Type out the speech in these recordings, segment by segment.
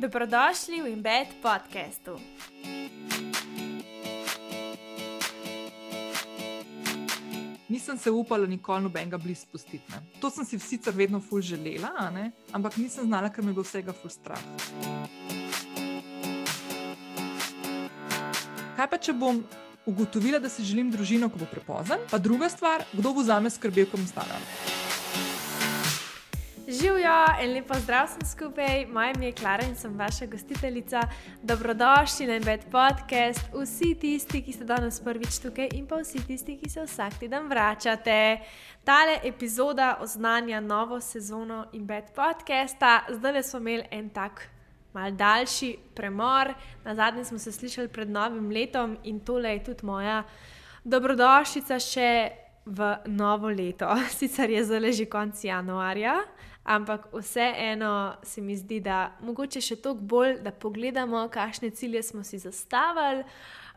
Dobrodošli v Embed podkastu. Nisem se upala nikoli nobenega blizu spustiti. Ne. To sem si sicer vedno ful želela, ampak nisem znala, ker mi je bilo vsega ful strah. Kaj pa, če bom ugotovila, da si želim družino, ko bo prepozen? Pa druga stvar, kdo bo za me skrbel, ko bom stara? Živijo in lepo zdrav sem skupaj, moje ime je Klara in sem vaša gostiteljica. Dobrodošli na Embed podcast, vsi tisti, ki ste danes prvič tukaj in pa vsi tisti, ki se vsak teden vračate. Tale epizoda oznanja novo sezono Embed podcasta. Zdaj smo imeli en tak mal daljši premor, na zadnji smo se slišali pred novim letom in tole je tudi moja dobrodošlica še v novo leto. Sicer je zdaj že konec januarja. Ampak vseeno se mi zdi, da mogoče še toliko bolj, da pogledamo, kakšne cilje smo si zastavili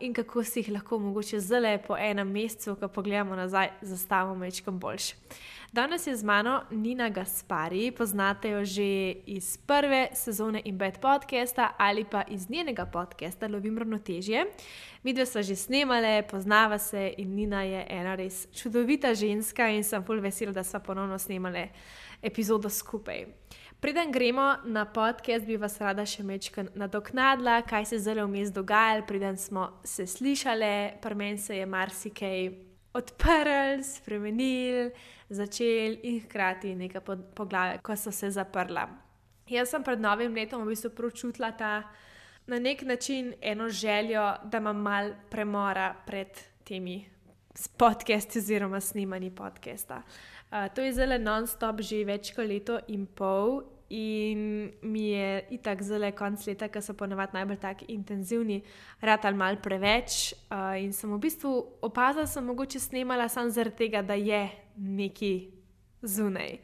in kako si jih lahko mogoče zelo po enem mesecu, ko pogledamo nazaj, zastavimo večkrat boljše. Danes je z mano Nina Gaspari, poznate jo že iz prve sezone Embed podcasta ali pa iz njenega podcasta Lovim ravnotežje. Mi dve smo že snemali, poznava se in Nina je ena res čudovita ženska in sem bolj vesela, da smo ponovno snemali epizodo skupaj. Preden gremo na podcast, bi vas rada še mečkaj nadoknadila, kaj se je zelo vmes dogajalo, preden smo se slišali, pri meni se je marsikaj odprl, spremenil, začel in hkrati nekaj poglavja, ko so se zaprla. Jaz sem pred novim letom v bistvu pročutila ta na nek način eno željo, da imam mal premora pred temi podcasti oziroma snemanji podcasta. Uh, to je zelo non-stop, že več kot leto in pol, in mi je itak zelo konc leta, ki so ponovadi najbolj tako intenzivni, rad ali mal preveč. Uh, in sem v bistvu opazila, da sem mogoče snemala samo zaradi tega, da je neki. Zunaj.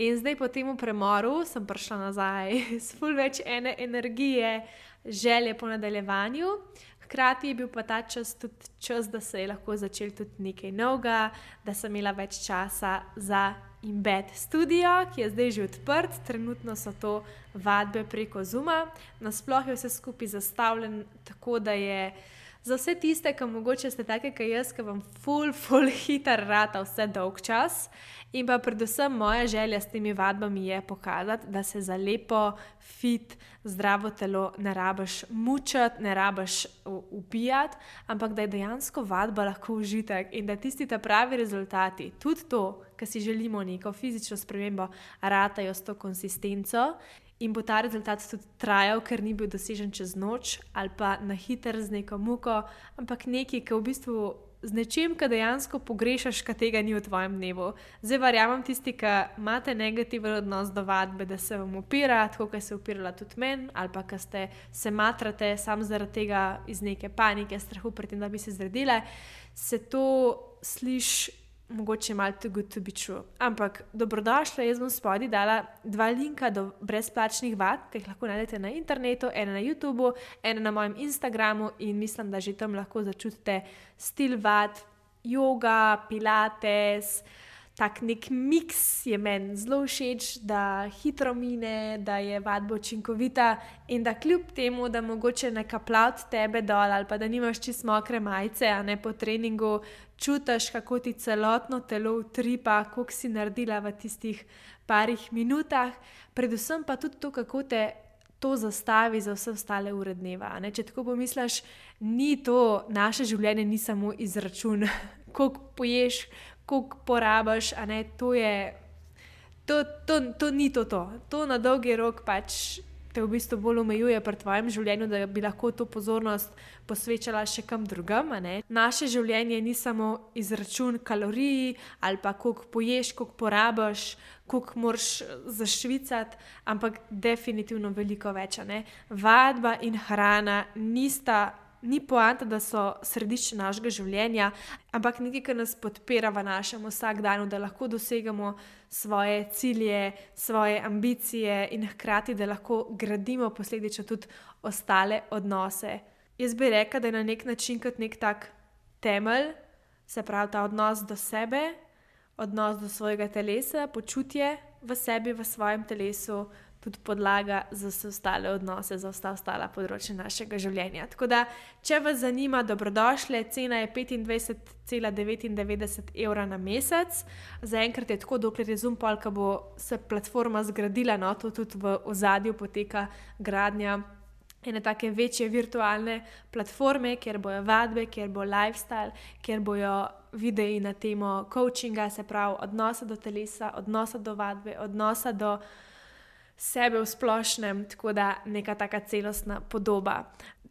In zdaj po tem premoru sem prišla nazaj s full več ene energije, želje po nadaljevanju, Hkrati je bil pa ta čas tudi čas, da se je lahko začel tudi nekaj novega, da sem imela več časa za Embed studio, ki je zdaj že odprt, trenutno so to vadbe preko Zuma. Nasplošno je vse skupaj zastavljen tako, da je za vse tiste, ki mogoče ste take, kot jaz, ki vam full, full hiter rata vse dolg čas. In pa predvsem moja želja s temi vadbami je pokazati, da se za lepo, fit, zdravo telo ne rabiš mučati, ne rabiš ubijati, ampak da je dejansko vadba lahko užitek in da tisti ta pravi rezultati, tudi to, kar si želimo, neko fizično spremembo, ratajo s to konsistenco. In bo ta rezultat tudi trajal, ker ni bil dosežen čez noč ali pa na hiter z neko muko, ampak nekaj, ki v bistvu z nečim, kar dejansko pogrešaš, kaj tega ni v tvojem dnevu. Zdaj, verjamem, tisti, ki imate negativen odnos do vadbe, da se vam upira, tako kot se je upirala tudi meni, ali pa ki ste se matrate samo zaradi tega iz neke panike, strahu pred tem, da bi se zredile, se to sliši mogoče malo too good to be true. Ampak dobrodošla, jaz bom spodaj dala dva linka do brezplačnih vad, ki jih lahko najdete na internetu, ena na YouTubu, ena na mojem Instagramu in mislim, da že tam lahko začutite stil vad, yoga, pilates tak nek miks je meni zelo všeč, da hitro mine, da je vadba učinkovita in da kljub temu, da mogoče neka plavt tebe dol ali pa da nimaš čist mokre majice, a ne po treningu, čutiš, kako ti celotno telo utripa, koliko si naredila v tistih parih minutah, predvsem pa tudi to, kako te. To zastavi za vse ostale ure dneva. Ne? Če tako pomisliš, ni to naše življenje, ni samo izračun, koliko poješ, koliko porabiš, a ne to je. To, to, to ni to, to. To na dolgi rok pač te v bistvu bolj omejuje pri tvojem življenju, da bi lahko to pozornost posvečala še kam drugam. Naše življenje ni samo izračun kalorij ali pa koliko poješ, koliko porabiš, koliko moraš zašvicati, ampak definitivno veliko več. Vadba in hrana nista ni poanta, da so središče našega življenja, ampak nekaj, kar nas podpira v našem vsakdanju, da lahko dosegamo svoje cilje, svoje ambicije in hkrati, da lahko gradimo posledično tudi ostale odnose. Jaz bi rekla, da je na nek način kot nek tak temelj, se pravi ta odnos do sebe, odnos do svojega telesa, počutje v sebi, v svojem telesu, tudi podlaga za vse ostale odnose, za vsa ostala področja našega življenja. Tako da, če vas zanima, dobrodošle, cena je 25,99 evra na mesec. Zaenkrat je tako, dokler je Zumpol, ki bo se platforma zgradila, no to tudi v ozadju poteka gradnja. Ene take večje virtualne platforme, kjer bojo vadbe, kjer bo lifestyle, kjer bojo videi na temo coachinga, se pravi odnosa do telesa, odnosa do vadbe, odnosa do sebe v splošnem, tako da neka taka celostna podoba.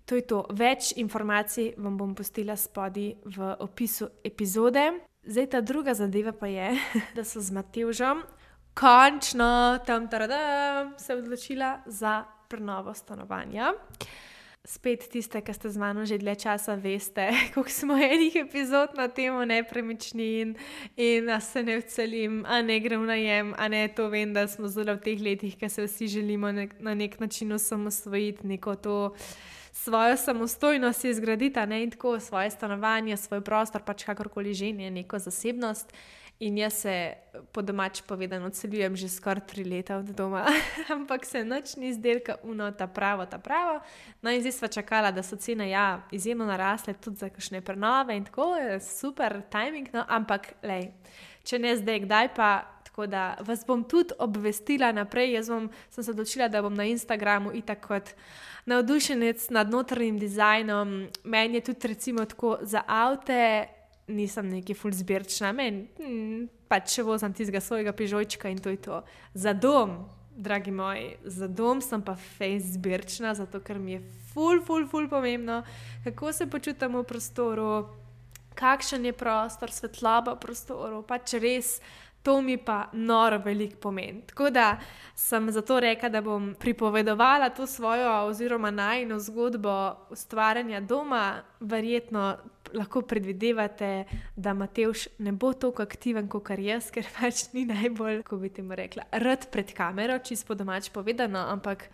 To je to. Več informacij vam bom postila spodaj v opisu epizode. Zdaj ta druga zadeva pa je, da so z Matevžom končno tam taradam, se odločila za prenovo stanovanja spet tiste, ki ste z mano že dlje časa, veste, koliko smo enih epizod na temo nepremičnin in da se ne vcelim, a ne grem na jem, a ne to vem, da smo zelo v teh letih, ki se vsi želimo nek, na nek način osamosvojiti neko to. Svojo samostojnost izgraditi, ne in tako svoje stanovanje, svoj prostor, pač kakorkoli že, ne neko zasebnost. In jaz se, po domač povedano, odseljujem že skoraj tri leta od doma, ampak se noč ni izdelka, uno, ta pravo, ta pravo. No, in zdaj sva čakala, da so cene ja, izjemno narasle, tudi za kakšne prenove in tako, super timing, no, ampak lej, če ne zdaj, kdaj pa. Tako da vas bom tudi obvestila naprej. Jaz bom, sem se odločila, da bom na Instagramu itak kot navdušenec nad notrnim dizajnom. Meni je tudi, recimo, tako za avte nisem neki full zbirčna, meni hm, pač še vozim tistega svojega pižojčka in to je to. Za dom, dragi moji, za dom sem pa face zbirčna, zato ker mi je full, full, full pomembno, kako se počutim v prostoru, kakšen je prostor, svetloba v prostoru, pač res. To mi pa noro veliko pomeni. Tako da sem zato rekla, da bom pripovedovala to svojo, oziroma najno zgodbo ustvarjanja doma. Verjetno lahko predvidevate, da Matejš ne bo tako aktiven kot jaz, ker pač ni najbolj, kako bi temu rekla, rad pred kamero, čisto domač povedano, ampak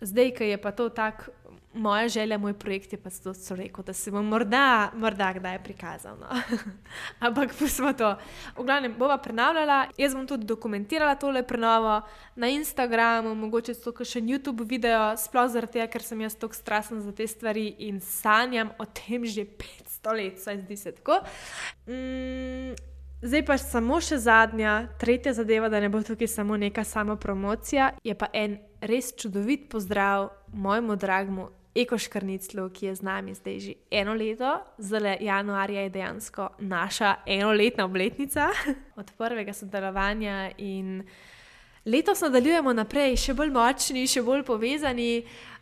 zdaj, ki je pa to tako moja želja, moj projekt je pa to, so rekel, da se bom morda, morda kdaj prikazal. No. Ampak smo to. V glavnem, bova prenavljala, jaz bom tudi dokumentirala tole prenovo na Instagramu, mogoče tudi še na YouTube video, sploh zaradi tega, ker sem jaz tako strasten za te stvari in sanjam o tem že 500 let, saj zdi se tako. Mm, Zdaj pa samo še zadnja, tretja zadeva, da ne bo tukaj samo neka samo promocija. Je pa en res čudovit pozdrav mojemu dragemu Ekoškrniclu, ki je z nami zdaj že eno leto, zdaj januarja je dejansko naša enoletna obletnica od prvega sodelovanja in letos nadaljujemo naprej, še bolj močni, še bolj povezani.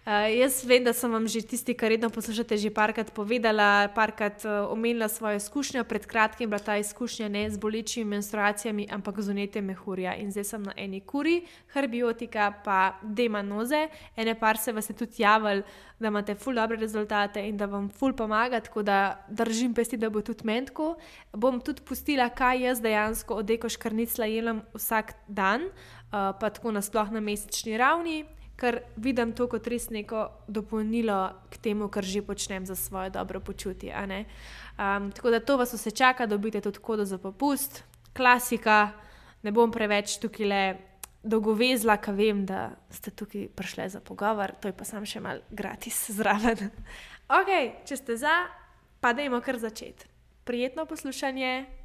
Uh, jaz vem, da sem vam že tisti, ki redno poslušate, že parkrat povedala, parkrat uh, omenila svojo izkušnjo. Pred kratkim je bila ta izkušnja ne z bolečimi menstruacijami, ampak z unetem mehurja. In zdaj sem na eni kuri, herbiotika, pa demanoze. Ene par se vas je tudi javil, da imate ful dobre rezultate in da vam ful pomaga, tako da držim pesti, da bo tudi mentko. Bom tudi pustila, kaj jaz dejansko od ekoškrnicla jelem vsak dan, uh, pa tako nasplošno na mesečni ravni ker vidim to kot res neko dopolnilo k temu, kar že počnem za svoje dobro počutje. Um, tako da to vas vse čaka, dobite tudi kodo za popust, klasika, ne bom preveč tukaj le dolgovezla, ker vem, da ste tukaj prišli za pogovor, to je pa sam še mal gratis zraven. ok, če ste za, pa dajmo kar začeti. Prijetno poslušanje.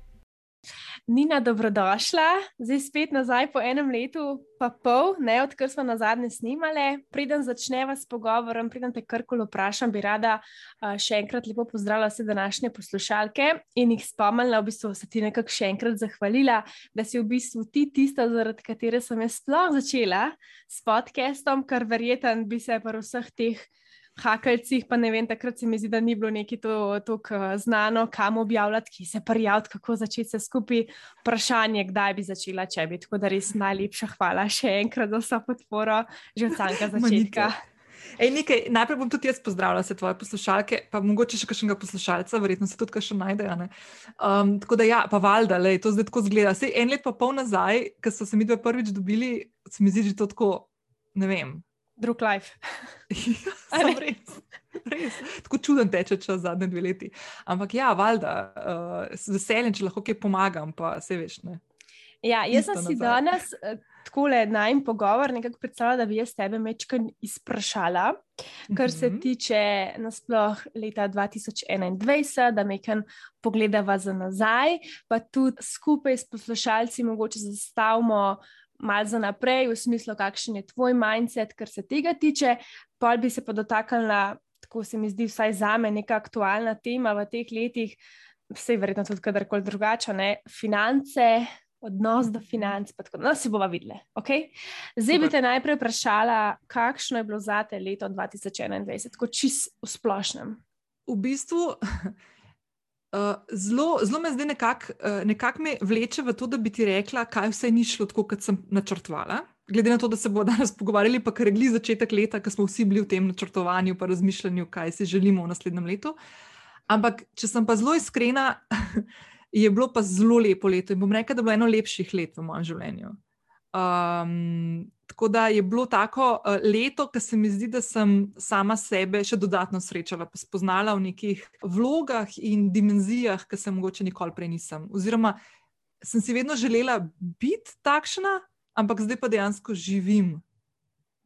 Nina, dobrodošla, zdaj spet nazaj po enem letu, pa pol, ne odkar smo na zadnje snimali. Preden začneva s pogovorom, preden te karkoli vprašam, bi rada uh, še enkrat lepo pozdravila vse današnje poslušalke in jih spomnila, v bistvu se ti nekako še enkrat zahvalila, da si v bistvu ti tista, zaradi katere sem jaz sploh začela s podcastom, kar verjeten bi se pa vseh teh hakalcih, pa ne vem, takrat se mi zdi, da ni bilo neki to tako eh, znano, kam objavljati, ki se prijaviti, kako začeti se skupaj. Vprašanje, kdaj bi začela, če bi. Tako da res najlepša hvala še enkrat za vso podporo, že od samega začetka. Ej, nekaj, najprej bom tudi jaz pozdravila vse tvoje poslušalke, pa mogoče še kakšnega poslušalca, verjetno se tudi še najdejo. Um, tako da, ja, pa valjda, le, to zdaj tako zgleda. Sej en let pa pol nazaj, ko so se mi dve prvič dobili, se mi zdi, da je to tako, ne vem, drug life. ja, res, res. Tako čuden teče čas zadnje dve leti. Ampak ja, valjda, uh, z veseljem, če lahko kaj pomagam, pa se veš. Ne. Ja, jaz sem si danes, eh, tako le na en pogovor nekako predstavljala, da bi jaz tebe mečkaj izprašala, kar se Mhm. tiče nasploh leta 2021, da mečkaj pogledava za nazaj, pa tudi skupaj s poslušalci mogoče zastavimo malo za naprej, v smislu, kakšen je tvoj mindset, kar se tega tiče. Pol bi se pa dotaknila, tako se mi zdi, vsaj za me, neka aktualna tema v teh letih, vse verjetno tudi kadarkoli drugače, ne? finance. Odnos do financ, pa tako no, si bova videla. Okay? Zdaj bi te najprej vprašala, kakšno je bilo za te leto 2021, tako čist v splošnem. v bistvu uh, zelo, zelo me zdaj nekako uh, nekak me vleče v to, da bi ti rekla, kaj vse ni šlo tako, kot sem načrtovala. Glede na to, da se bomo danes pogovarjali, pa kar je gli začetek leta, ko smo vsi bili v tem načrtovanju, pa razmišljanju, kaj si želimo v naslednjem letu. Ampak, če sem pa zelo iskrena, je bilo pa zelo lepo leto in bom rekla, da je bilo eno lepših let v mojem življenju. Um, tako da je bilo tako uh, leto, ki se mi zdi, da sem sama sebe še dodatno srečala, spoznala v nekih vlogah in dimenzijah, ki se mogoče nikoli prej nisem. Oziroma, sem si vedno želela biti takšna, ampak zdaj pa dejansko živim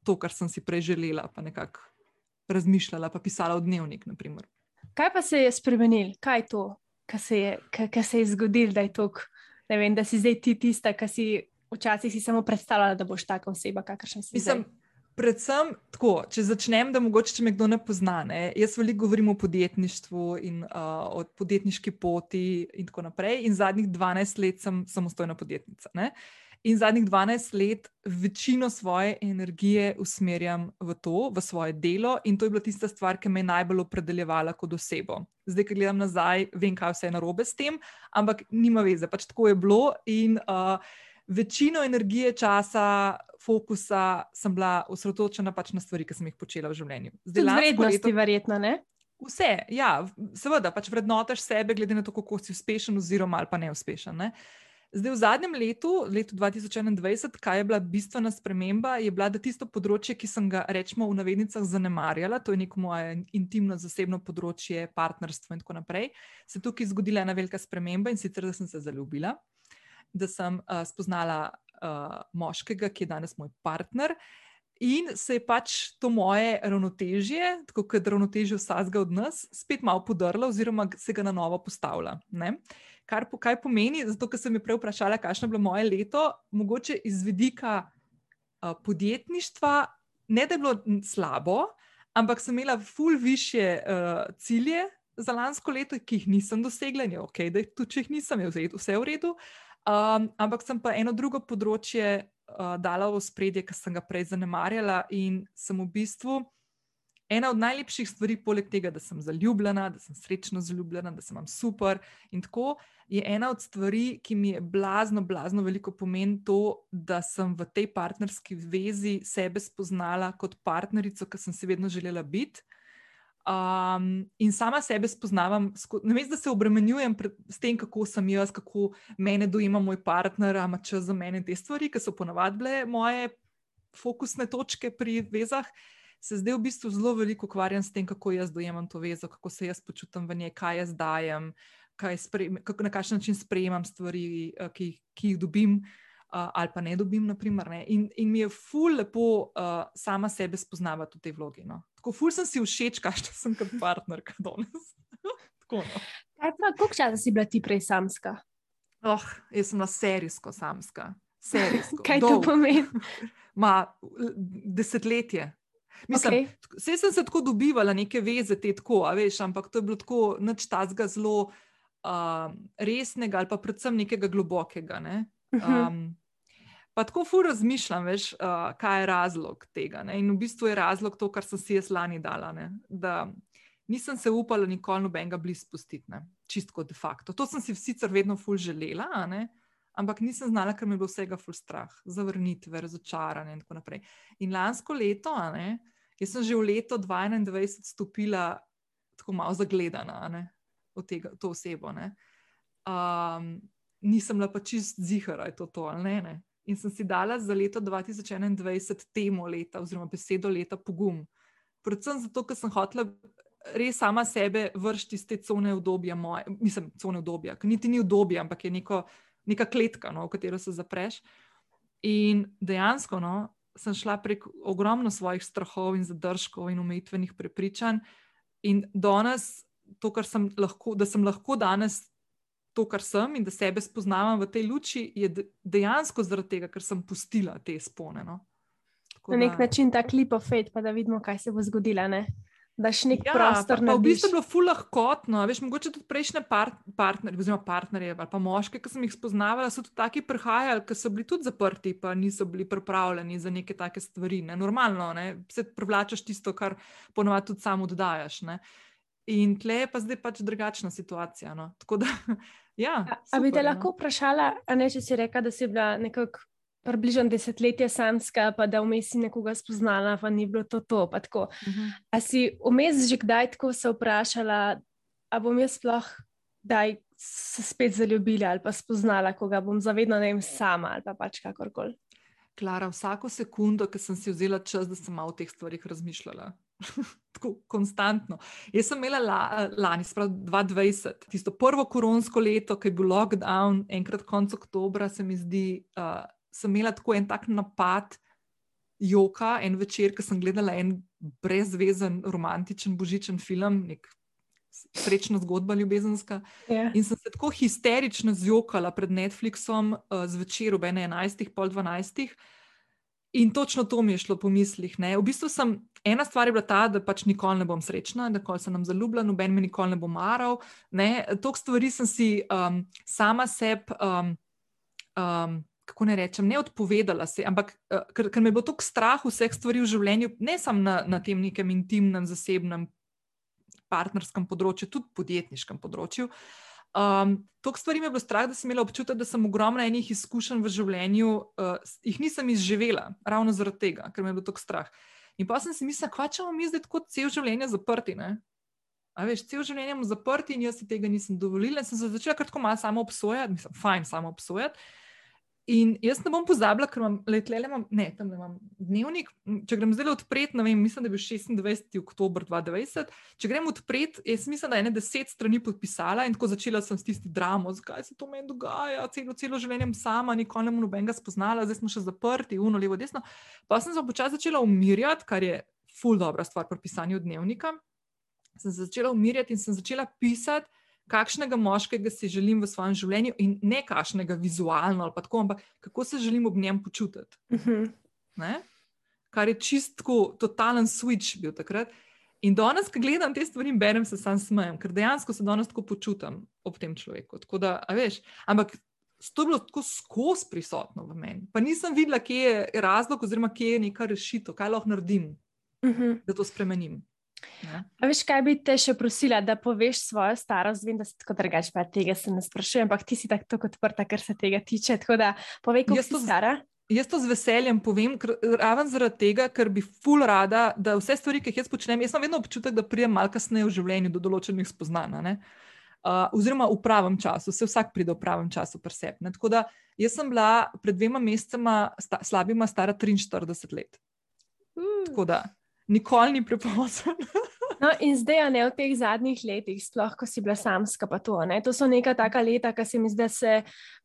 to, kar sem si prej želela, pa nekako razmišljala, pa pisala v dnevnik. Naprimer. Kaj pa se je spremenil, kaj je to, kar se je, kaj, kaj se je zgodilo, da je to, da si zdaj ti tista, ki si včasih si samo predstavljala, da boš taka oseba, kakršna si. Mislim, zdaj. predvsem tako, če začnem, da mogoče, če me kdo ne pozna, ne, jaz veliko govorim o podjetništvu in uh, o podjetniški poti in tako naprej. In zadnjih 12 let sem samostojna podjetnica. Ne. In zadnjih 12 let večino svoje energije usmerjam v to, v svoje delo, in to je bila tista stvar, ki me je najbolj opredeljevala kot osebo. Zdaj, ki gledam nazaj, vem, kaj vse je narobe s tem, ampak nima veze, pač tako je bilo. In, uh, Večino energije, časa, fokusa sem bila osredotočena pač na stvari, ki sem jih počela v življenju. Tudi lansko vrednosti, leto- verjetno, ne? Vse, ja, seveda, pač vrednotaš sebe, glede na to, kako si uspešen, oziroma ali pa neuspešen. Ne? Zdaj, v zadnjem letu, letu 2021, kaj je bila bistvena sprememba, je bila, da tisto področje, ki sem ga, rečemo, v navednicah zanemarjala, to je neko moje intimno, zasebno področje, partnerstvo in tako naprej, se je tukaj zgodila ena velika sprememba in sicer, da sem se zaljubila, da sem uh, spoznala uh, moškega, ki je danes moj partner. In se je pač to moje ravnotežje, tako kot ravnotežje vsakega od nas, spet malo podrlo, oziroma se ga na novo postavlja. Ne? Kar po, kaj pomeni, zato ker sem me prej vprašala, kakšno je bilo moje leto, mogoče iz vidika uh, podjetništva, ne da je bilo slabo, ampak sem imela ful više uh, cilje za lansko leto, ki jih nisem dosegla, in je ok, da tudi če jih nisem, je vse v redu. Um, ampak sem pa eno drugo področje uh, dala v spredje, ki sem ga prej zanemarjala, in sem v bistvu ena od najlepših stvari, poleg tega, da sem zaljubljena, da sem srečno zaljubljena, da sem vam super. In tako je ena od stvari, ki mi je blazno, blazno veliko pomeni to, da sem v tej partnerski vezi sebe spoznala kot partnerico, ki sem si vedno želela biti. Um, in sama sebe spoznavam, namesto da se obremenjujem pred, s tem, kako sem jaz, kako mene dojema moj partner, ima čas za mene te stvari, ki so ponavadi bile moje fokusne točke pri vezah, se zdaj v bistvu zelo veliko ukvarjam s tem, kako jaz dojemam to vezo, kako se jaz počutim v njej, kaj jaz dajem, kaj sprejme, kako, na kakšen način sprejemam stvari, uh, ki, ki jih dobim. Uh, ali pa ne dobim, naprimer, ne. In, in mi je ful lepo uh, sama sebe spoznavati v tej vlogi. No. Tako ful sem si všeč, kakšna sem kot partnerka danes. Tako, no. Kaj pa, koliko časa si bila ti prej samska? oh, jaz sem na serijsko samska. Serijsko, Kaj to dolg. pomeni? Ma, desetletje. Mislim, okay. Vse sem se tako dobivala, neke veze, te tako, veš, ampak to je bilo tako nič tazga zelo uh, resnega ali pa predvsem nekega globokega. Ne? Um, pa tako fur razmišljam, veš, uh, kaj je razlog tega. Ne? In v bistvu je razlog to, kar sem si jaz lani dala. Ne? Da nisem se upala nikoli nobenega blizu spustiti, čistko de facto. To sem si sicer vedno ful želela, ampak nisem znala, ker me je bilo vsega ful strah, zavrnitve, razočaranje in tako naprej. In lansko leto, ne, jaz sem že v leto 2021 stopila tako malo zagledana v tega, to osebo. Ne. Um, nisem bila pa čist zihara, je to to ali ne, ne. In sem si dala za leto 2021 temo leta, oziroma besedo leta pogum. Predvsem zato, ker sem hotela res sama sebe vršiti iz te cone obdobja, moje, mislim, cone obdobja, ki niti ni obdobje, ampak je neko, neka kletka, no, v katero se zapreš. In dejansko no, sem šla prek ogromno svojih strahov in zadržkov in omejitvenih prepričanj. In danes, to, kar sem lahko, da sem lahko danes to, kar sem in da sebe spoznavam v tej luči, je dejansko zaradi tega, ker sem pustila te spone. No. Na nek način ta klip of fate, pa da vidimo, kaj se bo zgodilo da še nek ja, prostor na. V bistvu je bilo ful lahkotno, veš, mogoče tudi prejšnje par, partnerje, oziroma partnerje ali pa moške, ki sem jih spoznavala, so tudi taki prihajali, ki so bili tudi zaprti, pa niso bili pripravljeni za neke take stvari. Ne? Normalno, ne? se privlačaš tisto, kar ponovadi tudi samo dodajaš. Ne? In tle je pa zdaj pač drugačna situacija. No? Tako da, ja. A, super, a bi te no? lahko vprašala, a ne če si reka, da si bila nekako približno desetletje samska, pa da vmes si nekoga spoznala, pa ni bilo to to. Uh mhm. -huh. A si vmes že kdaj tako se vprašala, a bom jaz sploh kdaj se spet zaljubila ali pa spoznala, koga bom zavedno ne vem sama ali pa pač kakorkoli. Klara, vsako sekundo, ki sem si vzela čas, da sem malo o teh stvarih razmišljala. Tako konstantno. Jaz sem imela la, lani, spravo 2020, tisto prvo koronsko leto, ki je bil lockdown, enkrat konec oktobra, se mi zdi, uh, sem imela tako en tak napad joka, en večer, ko sem gledala en brezvezen, romantičen, božičen film, nek srečna zgodba, ljubezenska. Yeah. Ja. In sem se tako histerično zjokala pred Netflixom uh, zvečer ob 11, pol 12. In točno to mi je šlo po mislih. Ne. V bistvu sem, ena stvar je bila ta, da pač nikoli ne bom srečna, da nikoli se nam zaljublja, noben me nikoli ne bo maral. Tok stvari sem si um, sama sebi um, um, kako ne rečem, ne odpovedala se, ampak uh, ker, ker me bo tako strah vseh stvari v življenju, ne samo na, na tem nekem intimnem, zasebnem, partnerskem področju, tudi podjetniškem področju. Um, Tok stvari je bilo strah, da sem imela občutek, da sem ogromno enih izkušenj v življenju, uh, jih nisem izživela, ravno zaradi tega, ker me je bilo tako strah. In pa sem si mislila, kva če bomo mi zdaj tako cel življenje zaprti. Ne? A veš, cel življenje smo zaprti in jaz si tega nisem dovolila. In sem se začela kar tako malo samo obsojati, mislim, fajn samo obsojati. In jaz ne bom pozabila, ker imam letle, imam, ne, tam imam dnevnik. Če grem zdaj odpret, ne vem, mislim, da je bil 26. oktober 2020. Če grem odpret, jaz mislim, da je ene deset strani podpisala in tako začela sem s tisti dramo, zakaj se to meni dogaja, celo, celo življenje sama, nikoli ne nobenega spoznala, zdaj smo še zaprti, uno, levo, desno. Pa sem se počasi začela umirjati, kar je ful dobra stvar pri pisanju dnevnika. Sem se začela umirjati in sem začela pisati kakšnega moškega si želim v svojem življenju, in ne kakšnega vizualno ali tako, ampak kako se želim ob njem počutiti. Uh mhm. -huh. Kar je čistko, totalen switch bil takrat. In danes, ko gledam te stvari, berem se sam smejem, ker dejansko se danes tako počutim ob tem človeku. Da, veš, ampak to je bilo tako skozi prisotno v meni. Pa nisem videla, kje je razlog, oziroma kje je neka rešitev, kaj lahko naredim, uh mhm. -huh. da to spremenim. Ja. A veš, kaj bi te še prosila, da poveš svojo starost? Vem, da si tako drugačen, pa tega se ne sprašujem, ampak ti si tako odprta, kar se tega tiče. Tako da povej, kako si stara. Jaz to z veseljem povem, raven zaradi tega, ker bi ful rada, da vse stvari, ki jih jaz počnem, jaz imam vedno občutek, da prijem malo kasneje v življenju do določenih spoznanj. Uh, oziroma, v pravem času, vse vsak pride v pravem času, presebne. Tako da jaz sem bila pred dvema mesecema, sta, slabima, stara 43 let. Mm. Tako da nikoli ni prepozno. no, in zdaj, ne v teh zadnjih letih, sploh ko si bila samska, pa to. Ne? To so neka taka leta, ki se mi zdi, da se,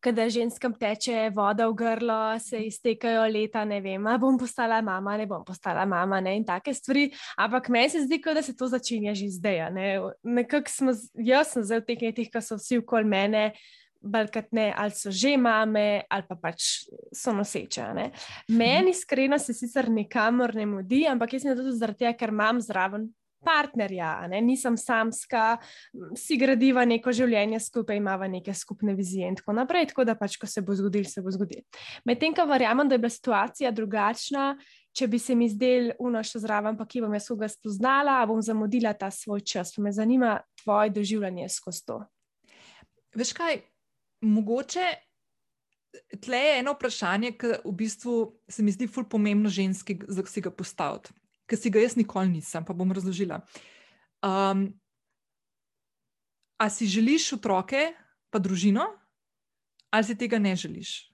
kada ženskam teče voda v grlo, se iztekajo leta, ne vem, ali bom postala mama, ne bom postala mama, ne in take stvari. Ampak meni se zdi, da se to začenja že zdaj. Ne? Nekako jaz sem zdaj v teh letih, ko so vsi okoli mene balkatne, ali so že mame, ali pa pač so noseče. Ne? Meni iskreno se sicer nikamor ne mudi, ampak jaz sem tudi zaradi tega, ker imam zraven. Partnerja, ne? nisem samska, si gradiva neko življenje skupaj, imamo neke skupne vizije in tako naprej. Tako da pač, ko se bo zgodil, se bo zgodil. Medtem, ko verjamem, da je bila situacija drugačna, če bi se mi zdel uno še zraven, pa ki bom jaz koga spoznala, bom zamudila ta svoj čas. Me zanima tvoje doživljanje skozi to. Veš kaj, mogoče tle je eno vprašanje, ki v bistvu se mi zdi ful pomembno ženski, da si ga postaviti, ki si ga jaz nikoli nisem, pa bom razložila. Um, a si želiš otroke, pa družino, ali si tega ne želiš?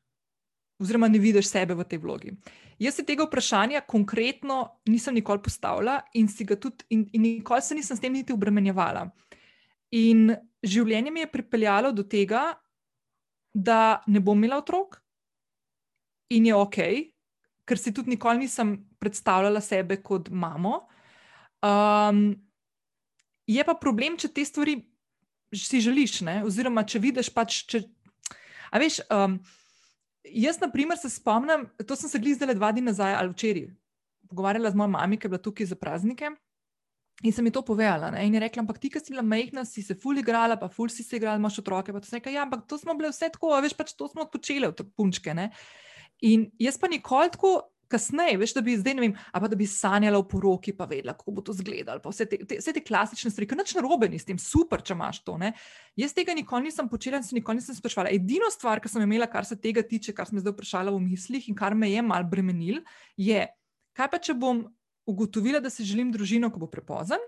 Oziroma, ne vidiš sebe v tej vlogi. Jaz se tega vprašanja konkretno nisem nikoli postavila, in, tudi, in, in nikoli se nisem s tem niti obremenjevala. In življenje mi je pripeljalo do tega, da ne bom imela otrok, in je ok, ker si tudi nikoli nisem predstavljala sebe kot mamo. Um, je pa problem, če te stvari si želiš, ne? oziroma če vidiš pač. Če, a veš, um, jaz, na primer, se spomnim, to sem se glizdala dva dni nazaj ali včeraj, pogovarjala z mojo mami, ki je bila tukaj za praznike. In sem ji to povedala. Ne? In je rekla, ampak ti, ki si bila majhna, si se ful igrala, pa ful si se igrala, imaš otroke. Pa to sem rekla, ja, ampak to smo bile vse tako, veš, pač to smo počele, punčke. Ne? In jaz pa nikoli tako kasneje, veš, da bi zdaj ne vem, pa da bi sanjala o poroki, pa vedela, kako bo to izgledalo. Vse te, te, vse te klasične stvari, ki nič narobe ni s tem, super, če imaš to. Ne? Jaz tega nikoli nisem počela in se nikoli nisem sprašvala. Edino stvar, ki sem imela, kar se tega tiče, kar sem zdaj vprašala v mislih in kar me je mal bremenil, je, kaj pa če bom ugotovila, da si želim družino, ko bo prepozen.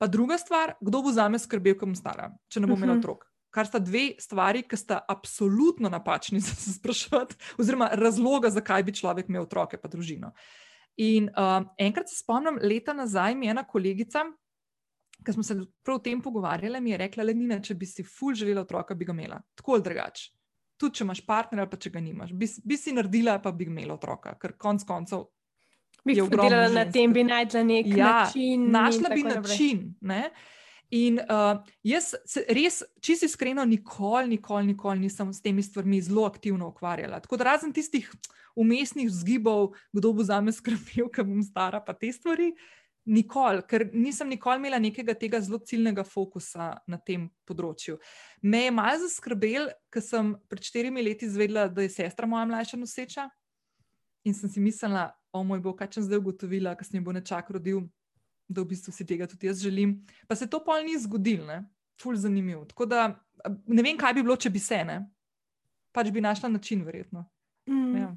Pa druga stvar, kdo bo za me skrbel, ko bom stara, če ne bom imela mhm. otrok kar sta dve stvari, ki sta absolutno napačni za se sprašovati, oziroma razloga, zakaj bi človek imel otroke pa družino. In uh, enkrat se spomnim, leta nazaj mi je ena kolegica, ki smo se prav o tem pogovarjali, mi je rekla: Le Nina, če bi si ful želela otroka, bi ga imela. Tako ali drugače. Tudi če imaš partnerja, pa če ga nimaš, bi, bi si naredila, pa bi imela otroka, ker konc koncev. Bi je ogromno. Na tem bi najdla nek ja, način. Našla bi način. Naprej. In uh, jaz se res, čisto iskreno, nikoli, nikoli, nikoli nisem s temi stvarmi zelo aktivno ukvarjala. Tako da razen tistih umestnih zgibov, kdo bo za me skrbel, ker bom stara, pa te stvari, nikoli, ker nisem nikoli imela nekega tega zelo ciljnega fokusa na tem področju. Me je malo zaskrbel, ker sem pred štirimi leti izvedela, da je sestra moja mlajša noseča in sem si mislila, o moj bog, kaj sem zdaj ugotovila, ker sem bo nečak rodil da v bistvu si tega tudi jaz želim. Pa se to pol ni zgodilo, ne, ful zanimivo. Tako da ne vem, kaj bi bilo, če bi se ne. Pač bi našla način, verjetno. Mm. Ja.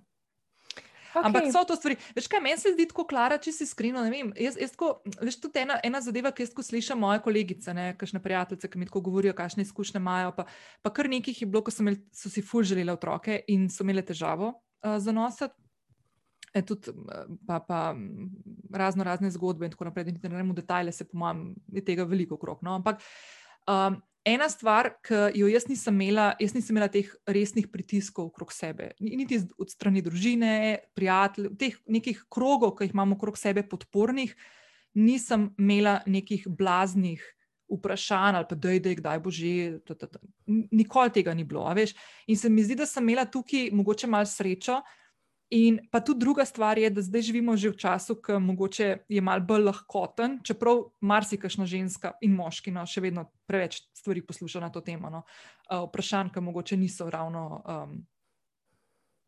Okay. Ampak so to stvari. Veš, kaj meni se zdi tako, Klara, če si iskrena. Jaz, jaz tako, veš, tudi ena, ena zadeva, ki jaz slišim moje kolegice, kakšne prijateljice, ki mi tako govorijo, kakšne izkušnje imajo. Pa, pa kar nekih je bilo, ko so, imeli, so si ful želeli otroke in so imeli težavo uh, zanositi. E, tudi pa, pa razno razne zgodbe in tako naprej, da ne gremo v detajle, se po mojem, je tega veliko krok. No? Ampak um, ena stvar, ki jo jaz nisem imela, jaz nisem imela teh resnih pritiskov okrog sebe, niti od strani družine, prijateljev, teh nekih krogov, ki jih imamo okrog sebe, podpornih, nisem imela nekih blaznih. Vprašanj ali pa da je, kdaj bo že, nikoli tega ni bilo. In se mi zdi, da sem imela tukaj mogoče malo srečo, In pa tudi druga stvar je, da zdaj živimo že v času, ki mogoče je mal bolj lahkoten, čeprav marsikašna ženska in moški no, še vedno preveč stvari posluša na to temo. No. Uh, vprašanj, ki mogoče niso ravno um,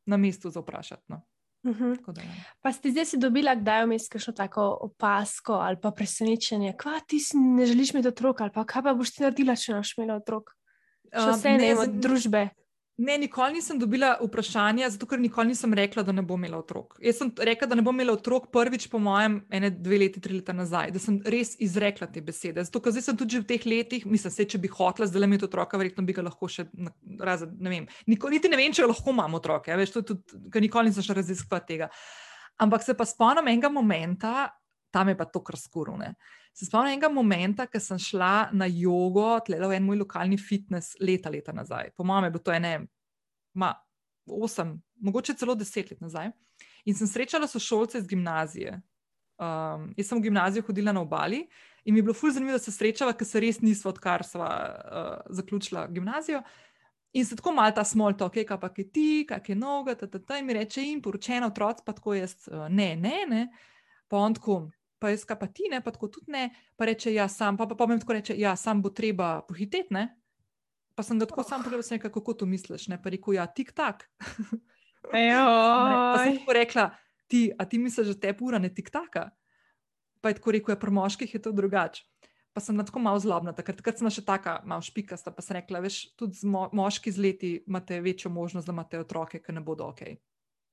na mestu za vprašati. No. Uh mhm. -huh. da, ja. Pa ste zdaj si dobila, kdaj vmes kakšno tako opasko ali pa presenečenje, kva ti ne želiš imeti otrok ali pa kaj pa boš ti naredila, če noš imela otrok? Še vse um, ne, ne, družbe. Ne, nikoli nisem dobila vprašanja, zato ker nikoli nisem rekla, da ne bom imela otrok. Jaz sem rekla, da ne bom imela otrok prvič, po mojem, ene dve leti, tri leta nazaj, da sem res izrekla te besede. Zato, ker zdaj sem tudi v teh letih, mislim, se, če bi hotela zdaj imeti otroka, verjetno bi ga lahko še razen, ne vem. Nikoli, niti ne vem, če lahko imam otroke, ja, veš, to je tudi, ker nikoli nisem še raziskala tega. Ampak se pa spomnim enega momenta, tam je pa to kar skurune. Se spomnim enega momenta, ko sem šla na jogo, tle v en moj lokalni fitness, leta, leta nazaj. Po mojem, je bilo to ene, ma, osem, mogoče celo deset let nazaj. In sem srečala sošolce iz gimnazije. Um, jaz sem v gimnazijo hodila na obali in mi je bilo fulj zanimivo, da se srečava, ker se res nismo, odkar smo uh, zaključila gimnazijo. In se tako malo ta smol, to, kaj pa je ti, kaj je noga, ta, ta, ta, in mi reče, in poročena otroci, pa tako jaz, uh, ne, ne, ne, pa on tako, pa jaz, kaj pa ti, ne, pa tako tudi ne, pa reče, ja, sam, pa pa pomem tako reče, ja, sam bo treba pohiteti, ne. Pa sem ga tako oh. sam pogledal, kako to misliš, ne, pa rekel, ja, tik tak. pa sem tako rekla, ti, a ti misliš, da te pura ne tik taka? Pa je tako rekel, ja, pri moških je to drugače. Pa sem tako malo zlobna, takrat, takrat sem še tako malo špikasta, pa sem rekla, veš, tudi mo moški z leti imate večjo možnost, da imate otroke, ki ne bodo ok.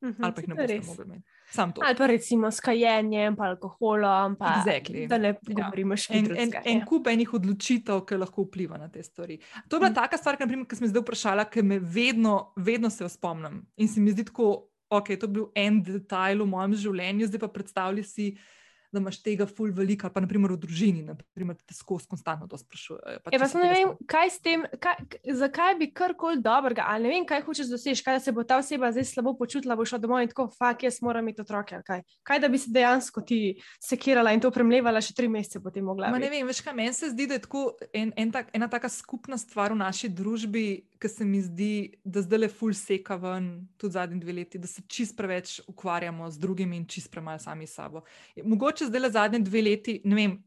-hmm, ali pa jih ne boste mogli imeti. Ali pa recimo s kajenjem, pa alkoholom. Pa, exactly. Da ne ja. govorimo še en, en, en ja. kup enih odločitev, ki lahko vpliva na te stvari. To je bila mm. taka stvar, ki sem zdaj vprašala, ker me vedno, vedno se spomnim. In se mi zdi tako, ok, to je bil en detajl v mojem življenju, zdaj pa predstavljaj si. Da imaš tega ful veliko, pa naprimer v družini, naprimer, te skozi konstantno to sprašujejo. Ja, pa ne vem, kaj s tem, kaj, zakaj bi karkoli dobrega, ali ne vem, kaj hočeš doseči, kaj da se bo ta oseba zdaj slabo počutila, bo šla domov in tako, fak, jaz moram imeti otroke, kaj. kaj da bi se dejansko ti sekirala in to premlevala še tri mesece potem mogla. Ma ne vem, veš kaj, meni se zdi, da je tako en, en tak, ena taka skupna stvar v naši družbi, ki se mi zdi, da zdaj le ful seka ven, tudi zadnji dve leti, da se čist preveč ukvarjamo z drugimi in čist premalo sami s sabo. Mogoče zdaj le zadnji dve leti, ne vem.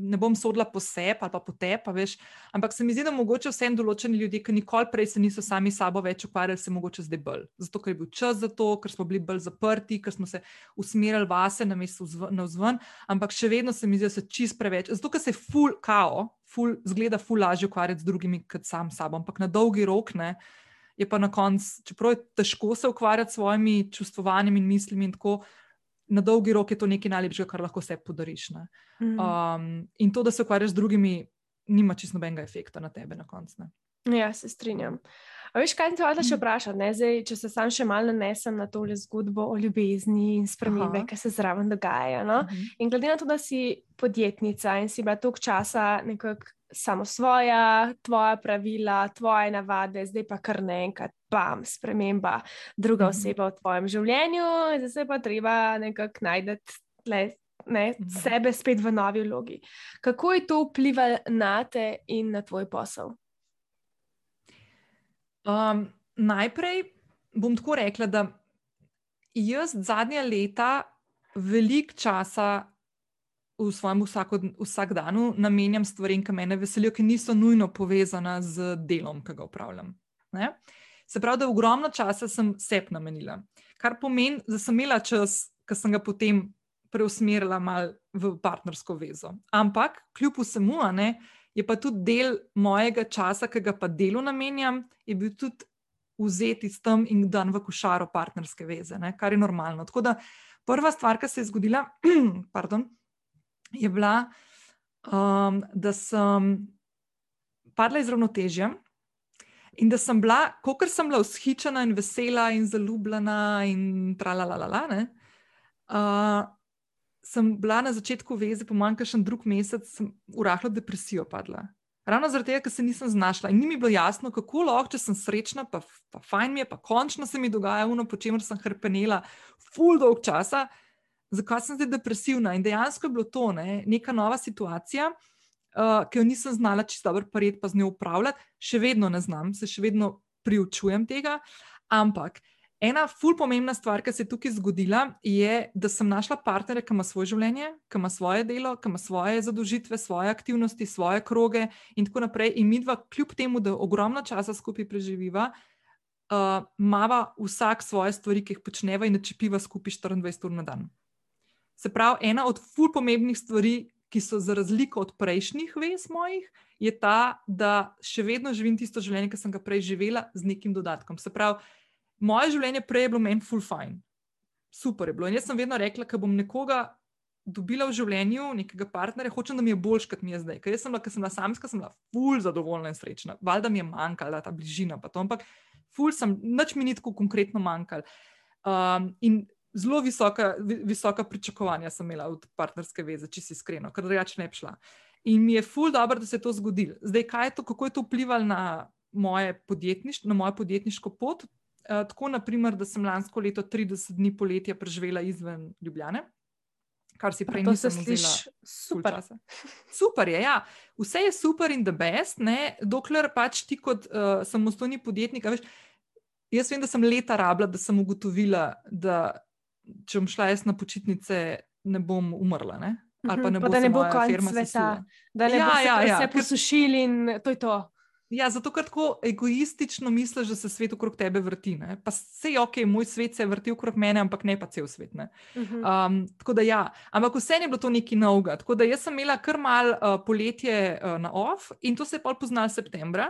Ne bom sodila po sebi ali pa po tebi, veš, ampak se mi zdi, da mogoče vsem določeni ljudje, ki nikoli prej se niso sami sabo več ukvarjali, se mogoče zdaj bolj. Zato, ker je bil čas za to, ker smo bili bolj zaprti, ker smo se usmerjali vase na mestu na vzven, ampak še vedno se mi zdi, da se čist preveč. Zato, ker se ful kao, ful, zgleda ful lažje ukvarjati z drugimi kot sam sabo, ampak na dolgi rok ne. Je pa na koncu, čeprav je težko se ukvarjati s svojimi čustvovanjem in mislimi, in tako, na dolgi rok je to nekaj najlepšega, kar lahko se podariš. Mm. Um, in to, da se ukvarjaš z drugimi, nima čisto nobenega efekta na tebe na koncu. Ja, se strinjam. A veš, kaj ti hočeš mm. vprašati? Zdaj, če se sam še malo nanesem na tole zgodbo o ljubezni in spremembe, ki se zraven dogajajo. No? Uh mhm. -huh. In glede na to, da si podjetnica in si bila toliko časa nekako samo svoja, tvoja pravila, tvoje navade, zdaj pa kar naenkrat, bam, sprememba, druga uh mhm. -huh. oseba v tvojem življenju, zdaj se pa treba nekako najti. Ne, mhm. sebe spet v novi vlogi. Kako je to vplivalo na te in na tvoj posel? Um, najprej bom tako rekla, da jaz zadnja leta veliko časa v svojem vsakdanu namenjam stvarem, ki me veselijo, ki niso nujno povezane z delom, ki ga upravljam. Ne? Se pravi, da ogromno časa sem sep namenila, kar pomeni, da sem imela čas, ki sem ga potem preusmerila mal v partnersko vezo. Ampak kljub vsemu, ne je pa tudi del mojega časa, ki ga pa delu namenjam, je bil tudi vzeti s tem in dan v košaro partnerske veze, ne, kar je normalno. Tako da prva stvar, ki se je zgodila, pardon, je bila, um, da sem padla iz ravnotežja. In da sem bila, kot sem bila ushičena in vesela in zaljubljena, in tralalala, uh, sem bila na začetku veze, po manj kot drug mesec, v rahlo depresijo padla. Ravno zaradi tega, ker se nisem znašla in ni mi bilo jasno, kako lahko, če sem srečna, pa, pa fajn mi je, pa končno se mi dogaja ono, po čemer sem hrpenela, full dolg časa, zakaj sem zdaj depresivna. In dejansko je bilo to ne, neka nova situacija, uh, ki jo nisem znala čisto dobro prijeti, pa z njo upravljati, še vedno ne znam, se še vedno priučujem tega. Ampak Ena ful pomembna stvar, ki se je tukaj zgodila, je, da sem našla partnerja, ki ima svoje življenje, ki ima svoje delo, ki ima svoje zadožitve, svoje aktivnosti, svoje kroge in tako naprej. In mi dva, kljub temu, da ogromno časa skupaj preživiva, uh, mava vsak svoje stvari, ki jih počneva in načepiva skupaj 24 ur na dan. Se pravi, ena od ful pomembnih stvari, ki so za razliko od prejšnjih vez mojih, je ta, da še vedno živim tisto življenje, ki sem ga prej živela, z nekim dodatkom. Se pravi, moje življenje prej je bilo meni full fine, super je bilo. In jaz sem vedno rekla, da bom nekoga dobila v življenju, nekega partnerja, hočem, da mi je boljš, kot mi je zdaj. Ker sem bila, ker sem bila samska, sem bila full zadovoljna in srečna. Valjda mi je manjkala ta bližina, pa to, ampak full sem, nič mi ni tako konkretno manjkalo. Um, in zelo visoka, visoka pričakovanja sem imela od partnerske veze, če si iskreno, ker drugače ne bi šla. In mi je full dobro, da se je to zgodilo. Zdaj, kaj je to, kako je to vplivalo na moje podjetništvo, na mojo podjetniško pot? Uh, tako, naprimer, da sem lansko leto 30 dni poletja preživela izven Ljubljane, kar si prej nisem slišala. Super. super je, ja. Vse je super in the best, ne? dokler pač ti kot uh, samostojni podjetnik. Veš, jaz vem, da sem leta rabila, da sem ugotovila, da če bom šla jaz na počitnice, ne bom umrla. Ne? Ali pa ne, pa, bo, da ne bo konec sveta, da ne ja, bo ja, ja, vse posušili in to je to. Ja, zato ker tako egoistično misliš, da se svet okrog tebe vrti. Ne? Pa vse je ok, moj svet se je vrtil okrog mene, ampak ne pa cel svet. Mhm. Um, tako da ja, ampak vse je bilo to neki novega. Tako da jaz sem imela kar mal uh, poletje uh, na off in to se je pol poznal septembra,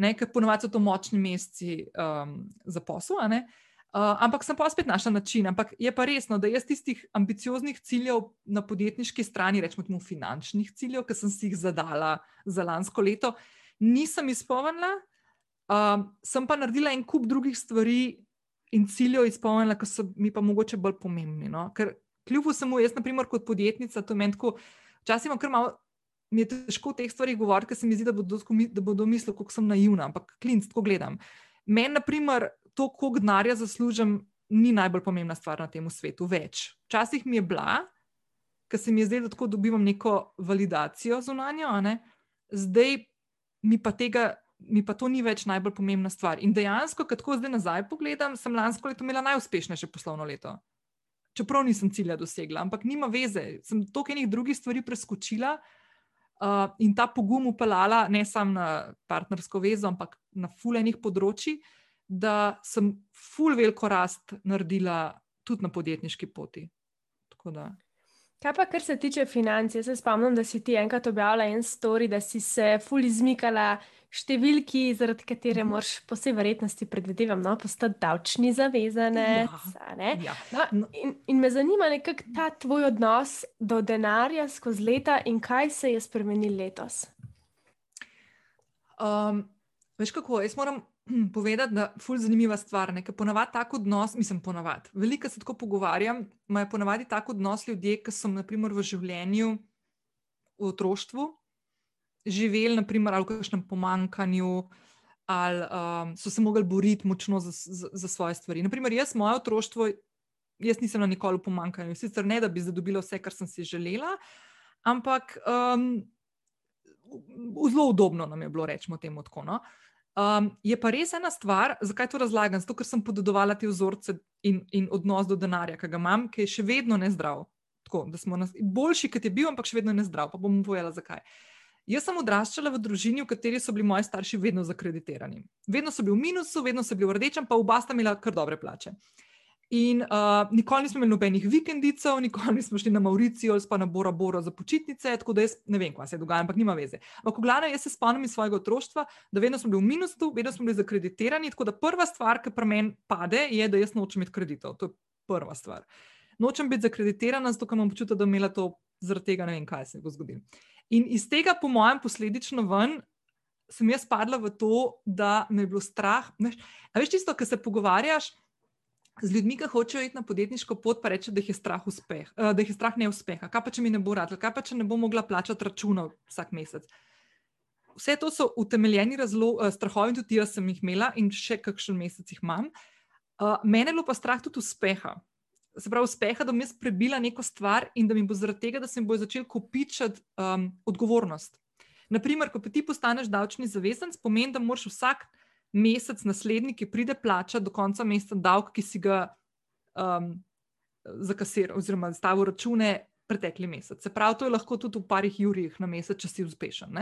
ker ponovadi so to močni meseci um, za posel. Uh, ampak sem pa spet našla način. Ampak je pa resno, da jaz tistih ambicioznih ciljev na podjetniški strani, rečemo, finančnih ciljev, ki sem si jih zadala za lansko leto, nisem izpolnila, um, sem pa naredila en kup drugih stvari in ciljev izpolnila, ki so mi pa mogoče bolj pomembni. No? Ker Kljub vsemu, jaz, na primer, kot podjetnica, to meni tako, včasih imam kar malo. Mi je težko o teh stvarih govoriti, ker se mi zdi, da bodo, da bodo mislili, kako sem naivna, ampak klinc, tako gledam. Meni, na primer, to, koliko denarja zaslužim, ni najbolj pomembna stvar na tem svetu. Več. Včasih mi je bila, ker se mi je zdelo, da tako dobivam neko validacijo zunanjo, zdaj mi pa tega mi pa to ni več najbolj pomembna stvar. In dejansko, ko tako zdaj nazaj pogledam, sem lansko leto imela najuspešnejše poslovno leto. Čeprav nisem cilja dosegla, ampak nima veze, sem toliko enih drugih stvari preskočila uh, in ta pogum upeljala ne samo na partnersko vezo, ampak na fulejnih področjih, da sem ful veliko rast naredila tudi na podjetniški poti. Kaj pa, kar se tiče financ, jaz se spomnim, da si ti enkrat objavila en story, da si se ful izmikala številki, zaradi katere mhm. moraš po vsej verjetnosti, predvidevam, no, postati davčni zavezanec. Ja. Ja. No, in, in me zanima, kako ta tvoj odnos do denarja skozi leta in kaj se je spremenil letos. Um, veš kako, jaz moram povedati, da je fulj zanimiva stvar. Ker ponavadi tako odnos, mislim, ponavadi. Veliko se tako pogovarjam, imajo ponavadi tako odnos ljudje, ki so naprimer v življenju, v otroštvu, živeli, naprimer, ali v kakšnem pomankanju, ali um, so se mogli boriti močno za, za, za svoje stvari. Naprimer, jaz, moje otroštvo, jaz nisem na nikoli v pomankanju. Sicer ne, da bi zadobila vse, kar sem si želela, ampak um, zelo udobno nam je bilo, rečemo temu tako. No? Um, je pa res ena stvar, zakaj to razlagam? Zato, ker sem podedovala te vzorce in, in odnos do denarja, ki ga imam, ki je še vedno nezdrav. Tako, nas, boljši, kot je bil, ampak še vedno nezdrav. Pa bom povedala, zakaj. Uh, Jaz sem odraščala v družini, v kateri so bili moji starši vedno zakreditirani. Vedno so bili v minusu, vedno so bili v rdečem, pa oba sta imela kar dobre plače. In uh, nikoli nismo imeli nobenih vikendicov, nikoli nismo šli na Mauricijo ali pa na Bora Bora za počitnice, tako da jaz ne vem, kaj se dogaja, ampak nima veze. Ampak, glavno, jaz se spomnim iz svojega otroštva, da vedno smo bili v minusu, vedno smo bili zakreditirani. Tako da prva stvar, ki pri meni pade, je, da jaz nočem imeti kreditov. To je prva stvar. Nočem biti zakreditirana, zato ker imam občutek, da imela to zaradi tega, ne vem, kaj se bo zgodilo. In iz tega, po mojem, posledično ven, sem jaz padla v to, da me je bilo strah. Veš, veš tisto, kar se pogovarjaš z ljudmi, ki hočejo iti na podjetniško pot, pa reče, da jih je strah, uspeh, eh, da jih je strah neuspeha. Kaj pa, če mi ne bo rad, kaj pa, če ne bo mogla plačati računov vsak mesec. Vse to so utemeljeni eh, strahovi, tudi jaz sem jih imela, in še kakšen mesec jih imam. Uh, mene je bilo pa strah tudi uspeha se pravi, uspeha, da bom jaz prebila neko stvar in da mi bo zaradi tega, da se mi bo začel kopičati um, odgovornost. Naprimer, ko ti postaneš davčni zavezanec, pomeni, da moraš vsak mesec naslednji, ki pride plačati do konca meseca davek, ki si ga um, zakasiral, oziroma stavil račune, pretekli mesec. Se pravi, to je lahko tudi v parih jurjih na mesec, če si uspešen.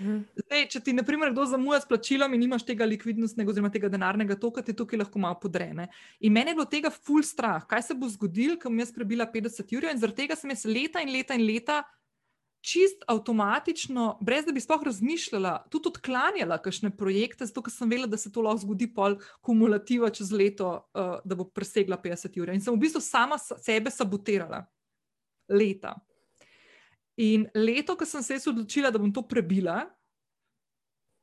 Mhm. Zdaj, če ti, na primer, kdo zamuja s plačilom in nimaš tega likvidnostnega oziroma tega denarnega toka, ti tukaj lahko malo podrene. In meni je bilo tega ful strah, kaj se bo zgodilo, ko bom jaz prebila 50 jurjev in zaradi tega sem jaz leta in leta in leta. Čist avtomatično, brez da bi sploh razmišljala, tudi odklanjala kakšne projekte, zato ker sem vedela, da se to lahko zgodi pol kumulativa čez leto, uh, da bo presegla 50 ur. In sem v bistvu sama sebe sabotirala leta. In leto, ko sem se odločila, da bom to prebila,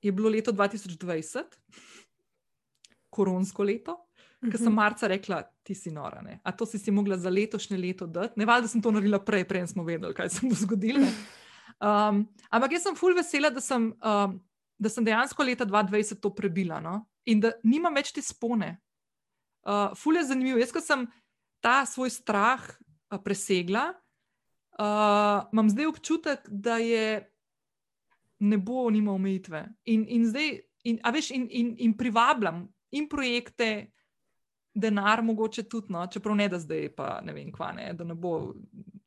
je bilo leto 2020, koronsko leto, mm -hmm. ker sem mhm. marca rekla, ti si nora. Ne? A to si si mogla za letošnje leto dati? Ne valjda, da sem to naredila prej, prej smo vedeli, kaj se bo zgodilo. Um, ampak jaz sem full vesela, da sem, um, da sem dejansko leta 2020 to prebila no? in da nimam več te spone. Uh, ful je zanimivo. Jaz, ko sem ta svoj strah uh, presegla, uh, imam zdaj občutek, da je ne bo nima omejitve. In, in zdaj, in, a veš, in, in, in privabljam in projekte, denar, mogoče tudi, no, čeprav ne da zdaj, pa ne vem, kva ne, da ne bo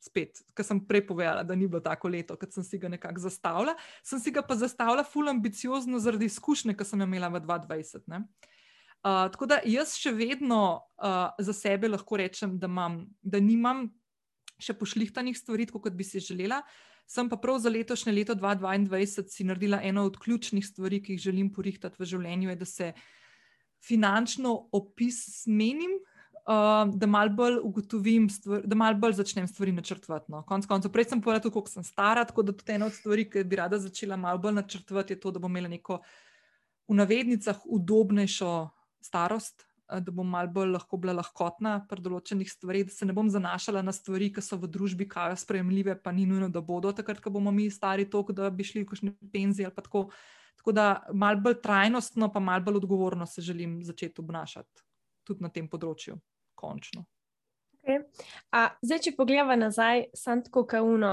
spet, kar sem prej povedala, da ni bilo tako leto, kot sem si ga nekako zastavila. Sem si ga pa zastavila ful ambiciozno zaradi izkušnje, ki sem jo imela v 2020. Ne. Uh, tako da jaz še vedno uh, za sebe lahko rečem, da, imam, da nimam še pošlihtanih stvari, kot bi si želela. Sem pa prav za letošnje leto 2022 si naredila eno od ključnih stvari, ki jih želim porihtati v življenju, je, da se finančno opismenim, uh, da mal bolj ugotovim, stvar, da mal bolj začnem stvari načrtovati. No. Konec koncev, prej sem povedala, koliko sem stara, tako da tudi ena od stvari, ki bi rada začela mal bolj načrtovati, je to, da bom imela neko v navednicah udobnejšo starost. da bom malo bolj lahko bila lahkotna pri določenih stvarih, da se ne bom zanašala na stvari, ki so v družbi kaj sprejemljive, pa ni nujno, da bodo takrat, ko bomo mi stari toliko, da bi šli v kakšne penzije ali pa tako. Tako da malo bolj trajnostno, pa malo bolj odgovorno se želim začeti obnašati tudi na tem področju, končno. Okay. A, zdaj, če pogledamo nazaj, sem tako kauno,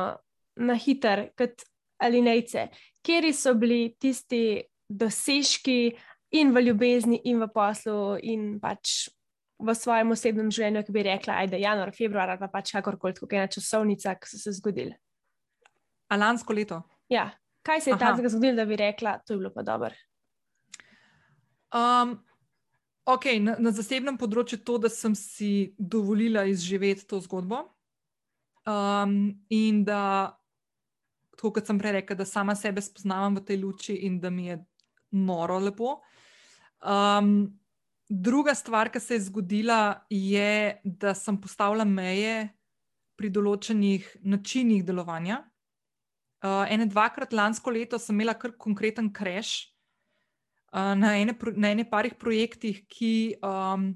na hiter, kot ali nejce, kje so bili tisti dosežki in v ljubezni, in v poslu, in pač v svojem osebnem življenju, ki bi rekla, da je januar, februar ali pa pač kakorkoli, kot je ena časovnica, ki so se zgodili. A lansko leto? Ja, kaj se je tam zgodilo, da bi rekla, to je bilo pa dobro? Um, okay, na, na zasebnem področju je to, da sem si dovolila izživeti to zgodbo. Um, in da, tako kot sem prej rekla, da sama sebe spoznavam v tej luči in da mi je noro lepo. Um, druga stvar, ki se je zgodila, je, da sem postavila meje pri določenih načinih delovanja. Uh, ene dvakrat lansko leto sem imela kar konkreten crash uh, na, ene, na ene parih projektih, ki um,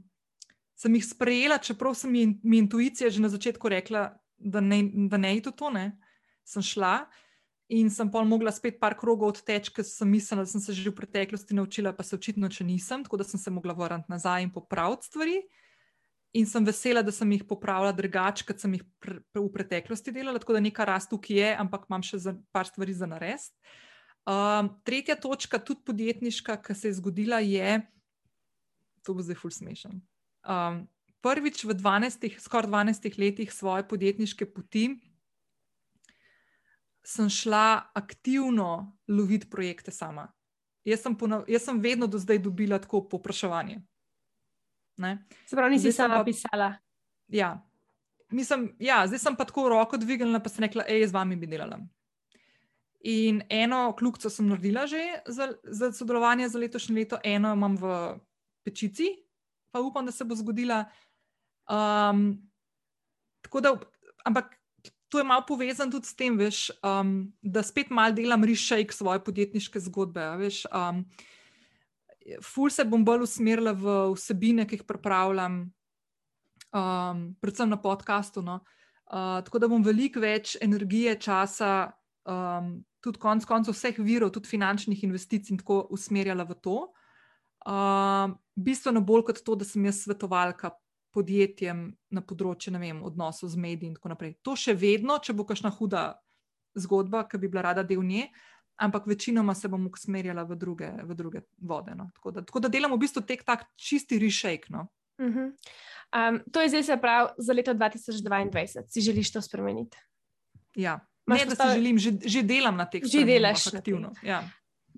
sem jih sprejela, čeprav sem mi, mi intuicija že na začetku rekla, da ne, da ne je to, ne. Sem šla. In sem pa mogla spet par krogov odteči, ker sem mislila, da sem se že v preteklosti naučila, pa se očitno, če nisem, tako da sem se mogla vrniti nazaj in popraviti stvari. In sem vesela, da sem jih popravila drugače, kot sem jih pr pr v preteklosti delala, tako da neka rast tukaj je, ampak imam še za par stvari za narediti. Um, tretja točka, tudi podjetniška, ki se je zgodila, je, to bo zdaj ful smešen. Um, prvič v 12, skoraj 12 letih svoje podjetniške poti sem šla aktivno loviti projekte sama. Jaz sem, ponav, jaz sem vedno do zdaj dobila tako popraševanje. Se pravi, nisi sama pa, pisala. Ja. Mislim, ja, zdaj sem pa tako roko dvignila, pa sem rekla, hej, z vami bi delala. In eno kljubco sem naredila že za, za sodelovanje za letošnje leto, eno imam v pečici, pa upam, da se bo zgodila. Um, tako da, ampak to je malo povezano tudi s tem, veš, um, da spet malo delam rešejk svoje podjetniške zgodbe. Veš, um, ful se bom bolj usmerila v vsebine, ki jih pripravljam, um, predvsem na podkastu. No. Uh, tako da bom veliko več energije, časa, um, tudi konec koncev vseh virov, tudi finančnih investicij, tako usmerjala v to. Uh, bistveno bolj kot to, da sem jaz svetovalka podjetjem na področju vem, odnosov z mediji in tako naprej. To še vedno, če bo kakšna huda zgodba, ki bi bila rada del nje, ampak večinoma se bom usmerjala v druge, v druge vode. No. Tako, da, tako da delam v bistvu tek tak čisti rešejk. No. Uh -huh. um, to je zdaj se pravi za leto 2022. Si želiš to spremeniti? Ja, ne, da si želim, že, že delam na teh stvareh. Že delaš aktivno. Ja.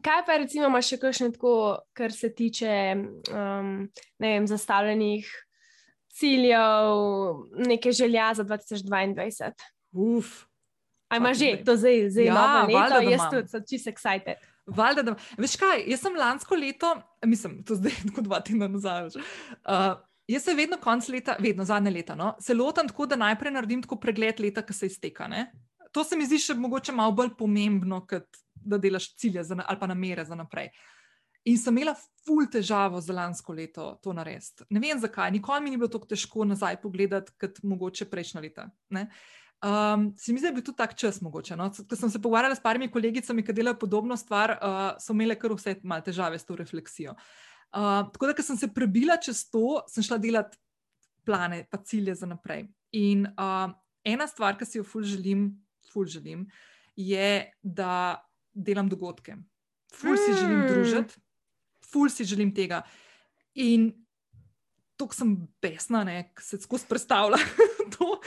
Kaj pa recimo imaš še kakšne tako, kar se tiče um, vem, zastavljenih ciljev, neke želja za 2022? Uf. Aj ima že, to zdaj, zdaj ja, novo leto, jaz tudi sem čisto excited. Valjda, da, veš kaj, jaz sem lansko leto, mislim, to zdaj tako dva tedna nazaj. Uh, jaz se vedno konc leta, vedno zadnje leta, no, se lotam tako, da najprej naredim tako pregled leta, ki se izteka. Ne? To se mi zdi še mogoče malo bolj pomembno, kot da delaš cilje za, ali pa namere za naprej. In sem imela ful težavo za lansko leto to narediti. Ne vem zakaj, nikoli mi ni bilo tako težko nazaj pogledati, kot mogoče prejšnja leta. Um, se mi zdi, da je bil tudi tak čas mogoče. No? Ko sem se pogovarjala s parimi kolegicami, ki delajo podobno stvar, uh, so imele kar vse malo težave s to refleksijo. Uh, tako da, ker sem se prebila čez to, sem šla delati plane, pa cilje za naprej. In uh, ena stvar, ki si jo ful želim, ful želim, je, da delam dogodke. Ful si želim hmm. družiti ful si želim tega. In tako sem besna, da se skozi predstavlja to,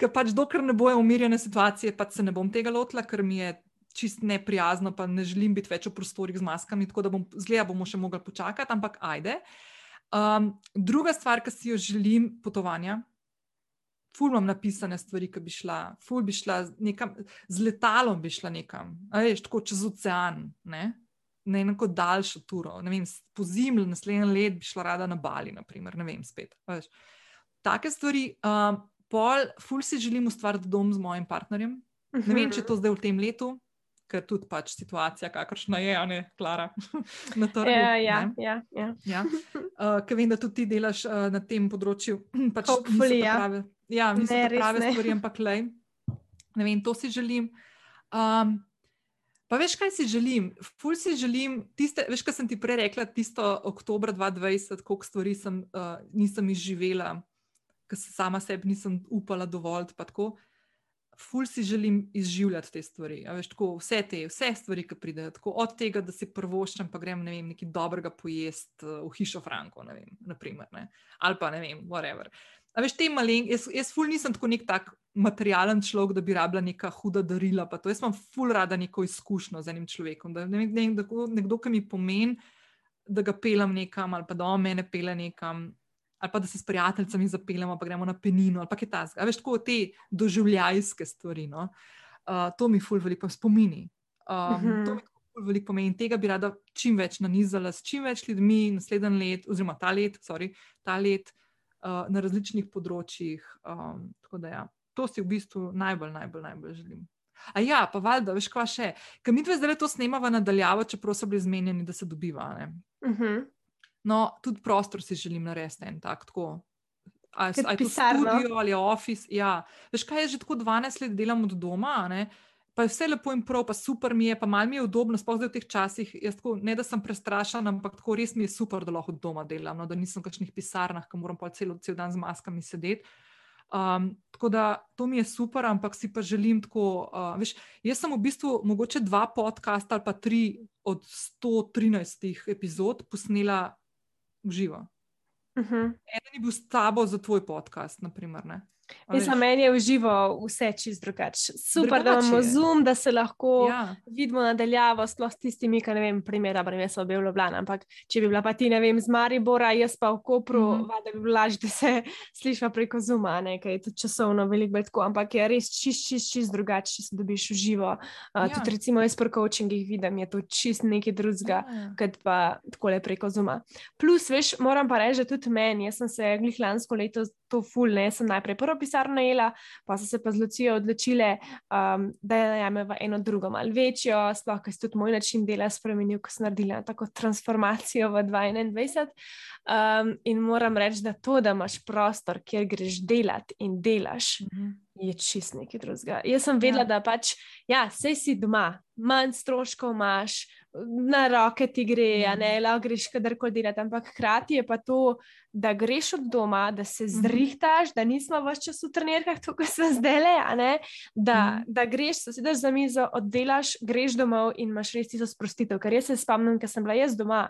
ker pač dokler ne bojo umirjene situacije, pač se ne bom tega lotila, ker mi je čist neprijazno, pa ne želim biti več v prostorih z maskami, tako da bom, zgleda, bomo še mogli počakati, ampak ajde. Um, druga stvar, ki si jo želim, potovanja. Ful imam napisane stvari, ki bi šla, ful bi šla nekam, z letalom bi šla nekam, veš, tako čez ocean. Ne? na neko daljšo turo. Vem, po zimlju, naslednji let bi šla rada na Bali, naprimer, ne vem, spet. Veš. Take stvari. Um, pol, ful si želim ustvariti dom z mojim partnerjem. Ne vem, če je to zdaj v tem letu, ker tudi pač situacija, kakršna je, ne, Klara, na trgu. Ja, ja, ne. ja, ja. Ja. Uh, ker vem, da tudi ti delaš uh, na tem področju. Pač Hopefully, ja. prave, ja, ne, res prave ne. stvari, ampak le. Ne vem, to si želim. Um, pa veš, kaj si želim? Ful si želim, tiste, veš, kaj sem ti prej rekla, tisto oktober 2020, koliko stvari sem, uh, nisem izživela, ker sama sebi nisem upala dovolj. Ful si želim izživljati te stvari. a Veš, tako, vse te, vse stvari, ki pridejo. Tako, od tega, da si prvoščem, pa grem ne vem, nekaj dobrega pojest uh, v hišo Franko, ne vem, naprimer, ne? ali pa ne vem, whatever. A veš, te malen, jaz, jaz ful nisem tako nek tak materialen človek, da bi rabila neka huda darila. Jaz imam ful rada neko izkušnjo z enim človekom. Da, ne vem, ne vem, da, nekdo, ki mi pomeni, da ga pelem nekam, ali pa da on mene pele nekam, ali pa da se s prijateljicami zapeljemo, pa gremo na penino, ali pa kaj tasga. Veš, tako te doživljajske stvari. No? Uh, to mi ful veliko spomini. Um, Mhm. To mi ful veliko pomeni tega bi rada čim več nanizala s čim več ljudmi naslednji let, oziroma ta let, sorry, ta let uh, na različnih področjih. Um, tako da ja, to si v bistvu najbolj, najbolj, najbolj želim. A ja, pa valjda, veš, kva še. Ker mi dve zdaj to snemava nadaljavo, čeprav so bili zmenjeni, da se dobiva. Ne? Uh -huh. No, tudi prostor si želim narediti en tak. Tako. A, Kot a je to studio ali office. Ja. Veš, kaj je že tako 12 let delam od doma, a ne? pa je vse lepo in prav, pa super mi je, pa malo mi je udobno, sploh zdaj v teh časih. Jaz Tako, ne, da sem prestrašen, ampak tako res mi je super, da lahko od doma delam, no, da nisem v kakšnih pisarnah, ki moram pa cel, cel dan z maskami sedeti. Um, tako da to mi je super, ampak si pa želim tako. Uh, veš, jaz sem v bistvu mogoče dva podcasta ali pa tri od 113 epizod posnela v živo. Uh -huh. Eden je bil s tabo za tvoj podcast, naprimer. Ne? A veš? Mislim, meni je v živo vse čist drugače. Super, da Drugače imamo je. zoom, da se lahko Ja, vidimo nadaljavo, sploh s tistimi, ki ne vem, primer, da ne so bili v Ljubljani, ampak če bi bila pa ti, ne vem, z Maribora, jaz pa v Kopru, mm. -hmm. da bi bilo lažje, da se slišva preko zuma, ne, ker je tudi časovno veliko bolj tako, ampak je res čist, čist, čist drugače, če se dobiš v živo. Uh, Ja. Tudi recimo jaz pri coachingih vidim, je to čist nekaj drugega. ja. Kot pa tako preko zuma. Plus, veš, moram pa reči, da tudi meni, jaz sem se glih lansko leto to ful, ne, jaz sem najprej prvo pisarno najela, pa so se pa z Lucijo odločile, um, da je najameva eno drugo, malo večjo, sploh, ker se tudi moj način dela spremenil, ko sem naredila tako transformacijo v 2021. Um, in moram reči, da to, da imaš prostor, kjer greš delat in delaš, Mhm. Je čist nekaj drugega. Jaz sem vedela, Ja. da pač, ja, sej si doma, manj stroškov imaš, na roke ti gre, a ne, lahko greš kadarkoli delati, ampak hkrati je pa to, da greš od doma, da se zrihtaš, da nismo več čas v trenirkah, tako kot smo zdaj le, da, Mhm. da greš, se sedeš za mizo, oddelaš, greš domov in imaš res tisto sprostitev. Ker jaz se spomnim, ker sem bila jaz doma.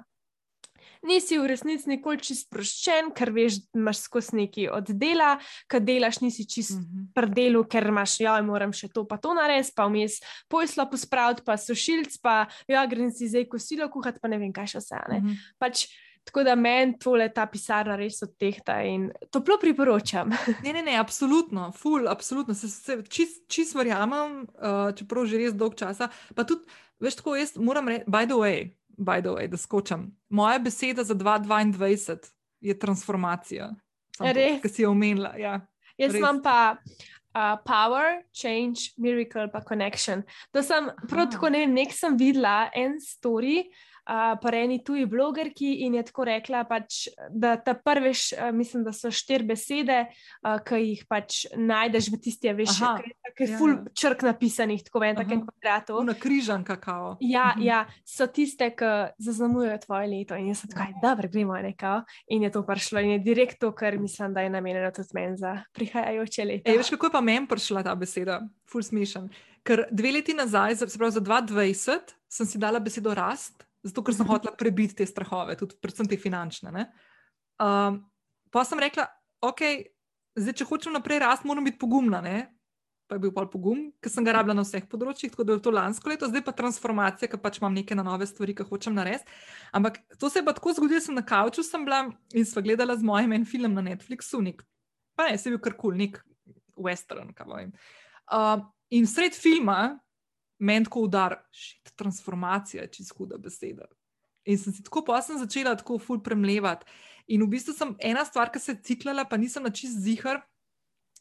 Nisi v resnici nikoli čist sproščen, ker veš, imaš skozi neki oddela, kad delaš, nisi čist Mhm. pri delu, ker imaš, ja, moram še to, pa to narediti, pa vmes pojsla pospraviti, pa sušilc, pa ja, grem si zdaj kosilo kuhati, pa ne vem, kaj še vse. ne. Mhm. Pač, tako da meni tole ta pisarna res odtehta in toplo priporočam. Ne, ne, ne, absolutno, ful, absolutno. Se, se čist, čist verjamem, uh, čeprav že res dolg časa. Pa tudi, veš, tako jaz moram reči, by the way, by the way, da skočam. Moja beseda za 2022 je transformacija. Res? Ki si jo omenila. Ja. Jaz Res. imam pa uh, power, change, miracle, pa connection. To sem prav Aha. tako, ne vem, nek sem videla en story. Uh, pa eni tuji blogerki in je tako rekla, pač, da ta prviš, uh, mislim, da so štiri besede, uh, ki jih pač najdeš v tisti, veš, ki je ja, full ja. črk napisanih, tako v enem takem kvadratu. Na križan kakao. Ja, Mhm. ja, so tiste, ki zaznamujejo tvoje leto. In jaz sem tako, da gremo nekaj. In je to prišlo, in je direkt to, kar mislim, da je namenjeno tudi meni za prihajajoče leto. Ej, veš, kako je pa meni prišla ta beseda, ful smešen. Ker dve leti nazaj, za- se pravi za 2020, sem si dala besedo rast, zato ker sem hotela prebiti te strahove, tudi predvsem te finančne. ne. Um, pa sem rekla, ok, zdaj, če hočem naprej rast, moram biti pogumna. Ne? Pa je bil pol pogum, ker sem ga rabila na vseh področjih, tako da je to lansko leto, zdaj pa transformacija, ker pač imam neke na nove stvari, ki hočem narediti. Ampak to se je pa tako zgodilo, sem na kavču sem bila in sva gledala z mojim en film na Netflixu, nek, pa ne, se je bil kar kul, cool, nek western, kaj vem. Uh, in sred filma meni tako udar, šit, transformacija je čisto huda beseda. In sem si tako posem začela tako ful premlevati. In v bistvu sem ena stvar, ki se je ciklala, pa nisem na čist zihar,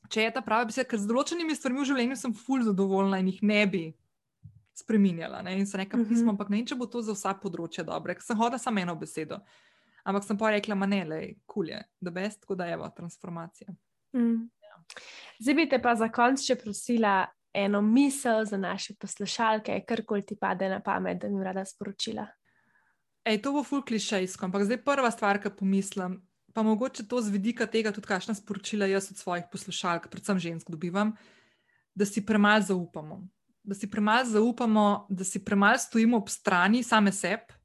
če je ta prava beseda, ker z določenimi stvarmi v življenju sem ful zadovoljna in jih ne bi spremenjala. Ne? In se nekaj Mhm. pismo, ampak ne vem, če bo to za vsa področja dobro. Ker Sem hodila samo eno besedo. Ampak sem pa rekla, ma ne, le, kulje, da best, tako da je transformacija. Mm. Zdaj bi te pa za konec še prosila eno misel za naše poslušalke, karkoli ti pade na pamet, da bi mi rada sporočila. Ej, to bo ful klišejsko, ampak zdaj prva stvar, ki pomislim, pa mogoče to z vidika tega, tudi kakšna sporočila jaz od svojih poslušalk, predvsem žensk, dobivam, da si premalo zaupamo. Da si premalo zaupamo, da si premalo stojimo ob strani same sebi.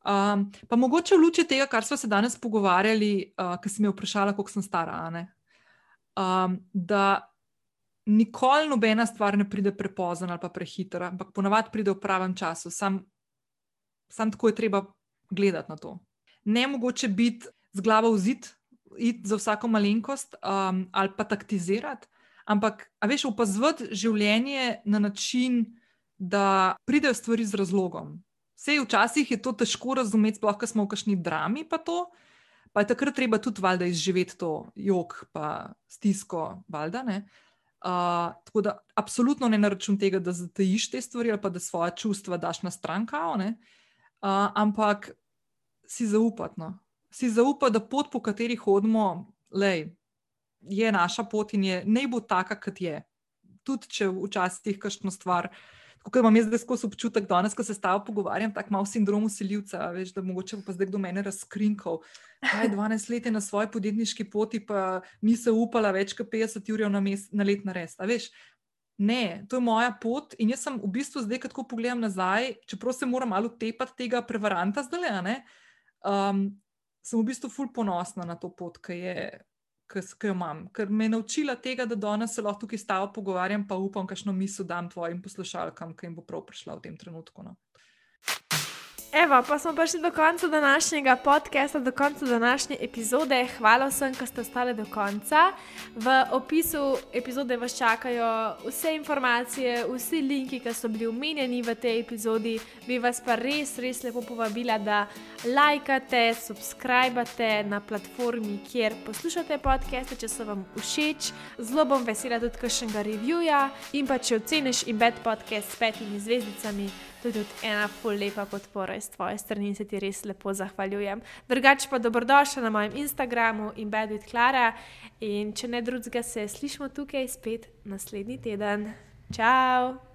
Um, pa mogoče v luči tega, kar smo se danes pogovarjali, uh, ki si me vprašala, koliko sem stara. Um, da nikoli nobena stvar ne pride prepozno ali pa prehitro, ampak ponavadi pride v pravem času. Sam Sam tako je treba gledati na to. Ne mogoče biti z glavo v zid, iti za vsako malenkost um, ali pa taktizirati, ampak, veš, opazovati življenje na način, da pridejo stvari z razlogom. Vse včasih je to težko razumeti, sploh, ko smo v kakšni drami, pa to. Pa je takrat treba tudi valjda izživeti to jog, pa stisko, valjda. ne. Uh, tako da, absolutno ne na račun tega, da zatajiš te stvari ali pa da svoje čustva daš na stran, kao. Uh, ampak si zaupati. No. Si zaupati, da pot, po kateri hodimo, lej, je naša pot in je naj bo taka, kot je. Tudi če včasih kakšno stvar. Kot imam jaz zdaj skozi občutek, danes, ko se s tabo pogovarjam, tako malo sindrom usiljivca, veš, da mogoče pa zdaj kdo mene razkrinkal. Kaj 12 let je na svoji podjetniški poti, pa nisem upala več kot 50 ur na, na let narediti. Veš, ne, to je moja pot in jaz sem v bistvu zdaj, ko tako pogledam nazaj, čeprav se moram malo tepati tega prevaranta zdaj, um, sem v bistvu ful ponosna na to pot, ki je. Ki jo imam, ker me je naučila tega, da danes se lahko tukaj s tabo pogovarjam, pa upam, kakšno misel dam tvojim poslušalkam, ki jim bo prav prišla v tem trenutku. No. Evo, pa smo prišli do konca današnjega podcasta, do konca današnje epizode. Hvala vsem, ki ste ostali do konca. V opisu epizode vas čakajo vse informacije, vsi linki, ki so bili omenjeni v tej epizodi. Bi vas pa res, res lepo povabila, da lajkate, subskrbate na platformi, kjer poslušate podcaste, če so vam všeč. Zelo bom vesela tudi kakšnega reviewja in pa če oceniš embed podcast s petimi zvezdicami. To je tudi ena ful lepa podpora iz tvoje strani in se ti res lepo zahvaljujem. Drugače pa dobrodošla na mojem Instagramu in Bedwit Klara. In če ne drugega, se slišmo tukaj spet naslednji teden. Ciao!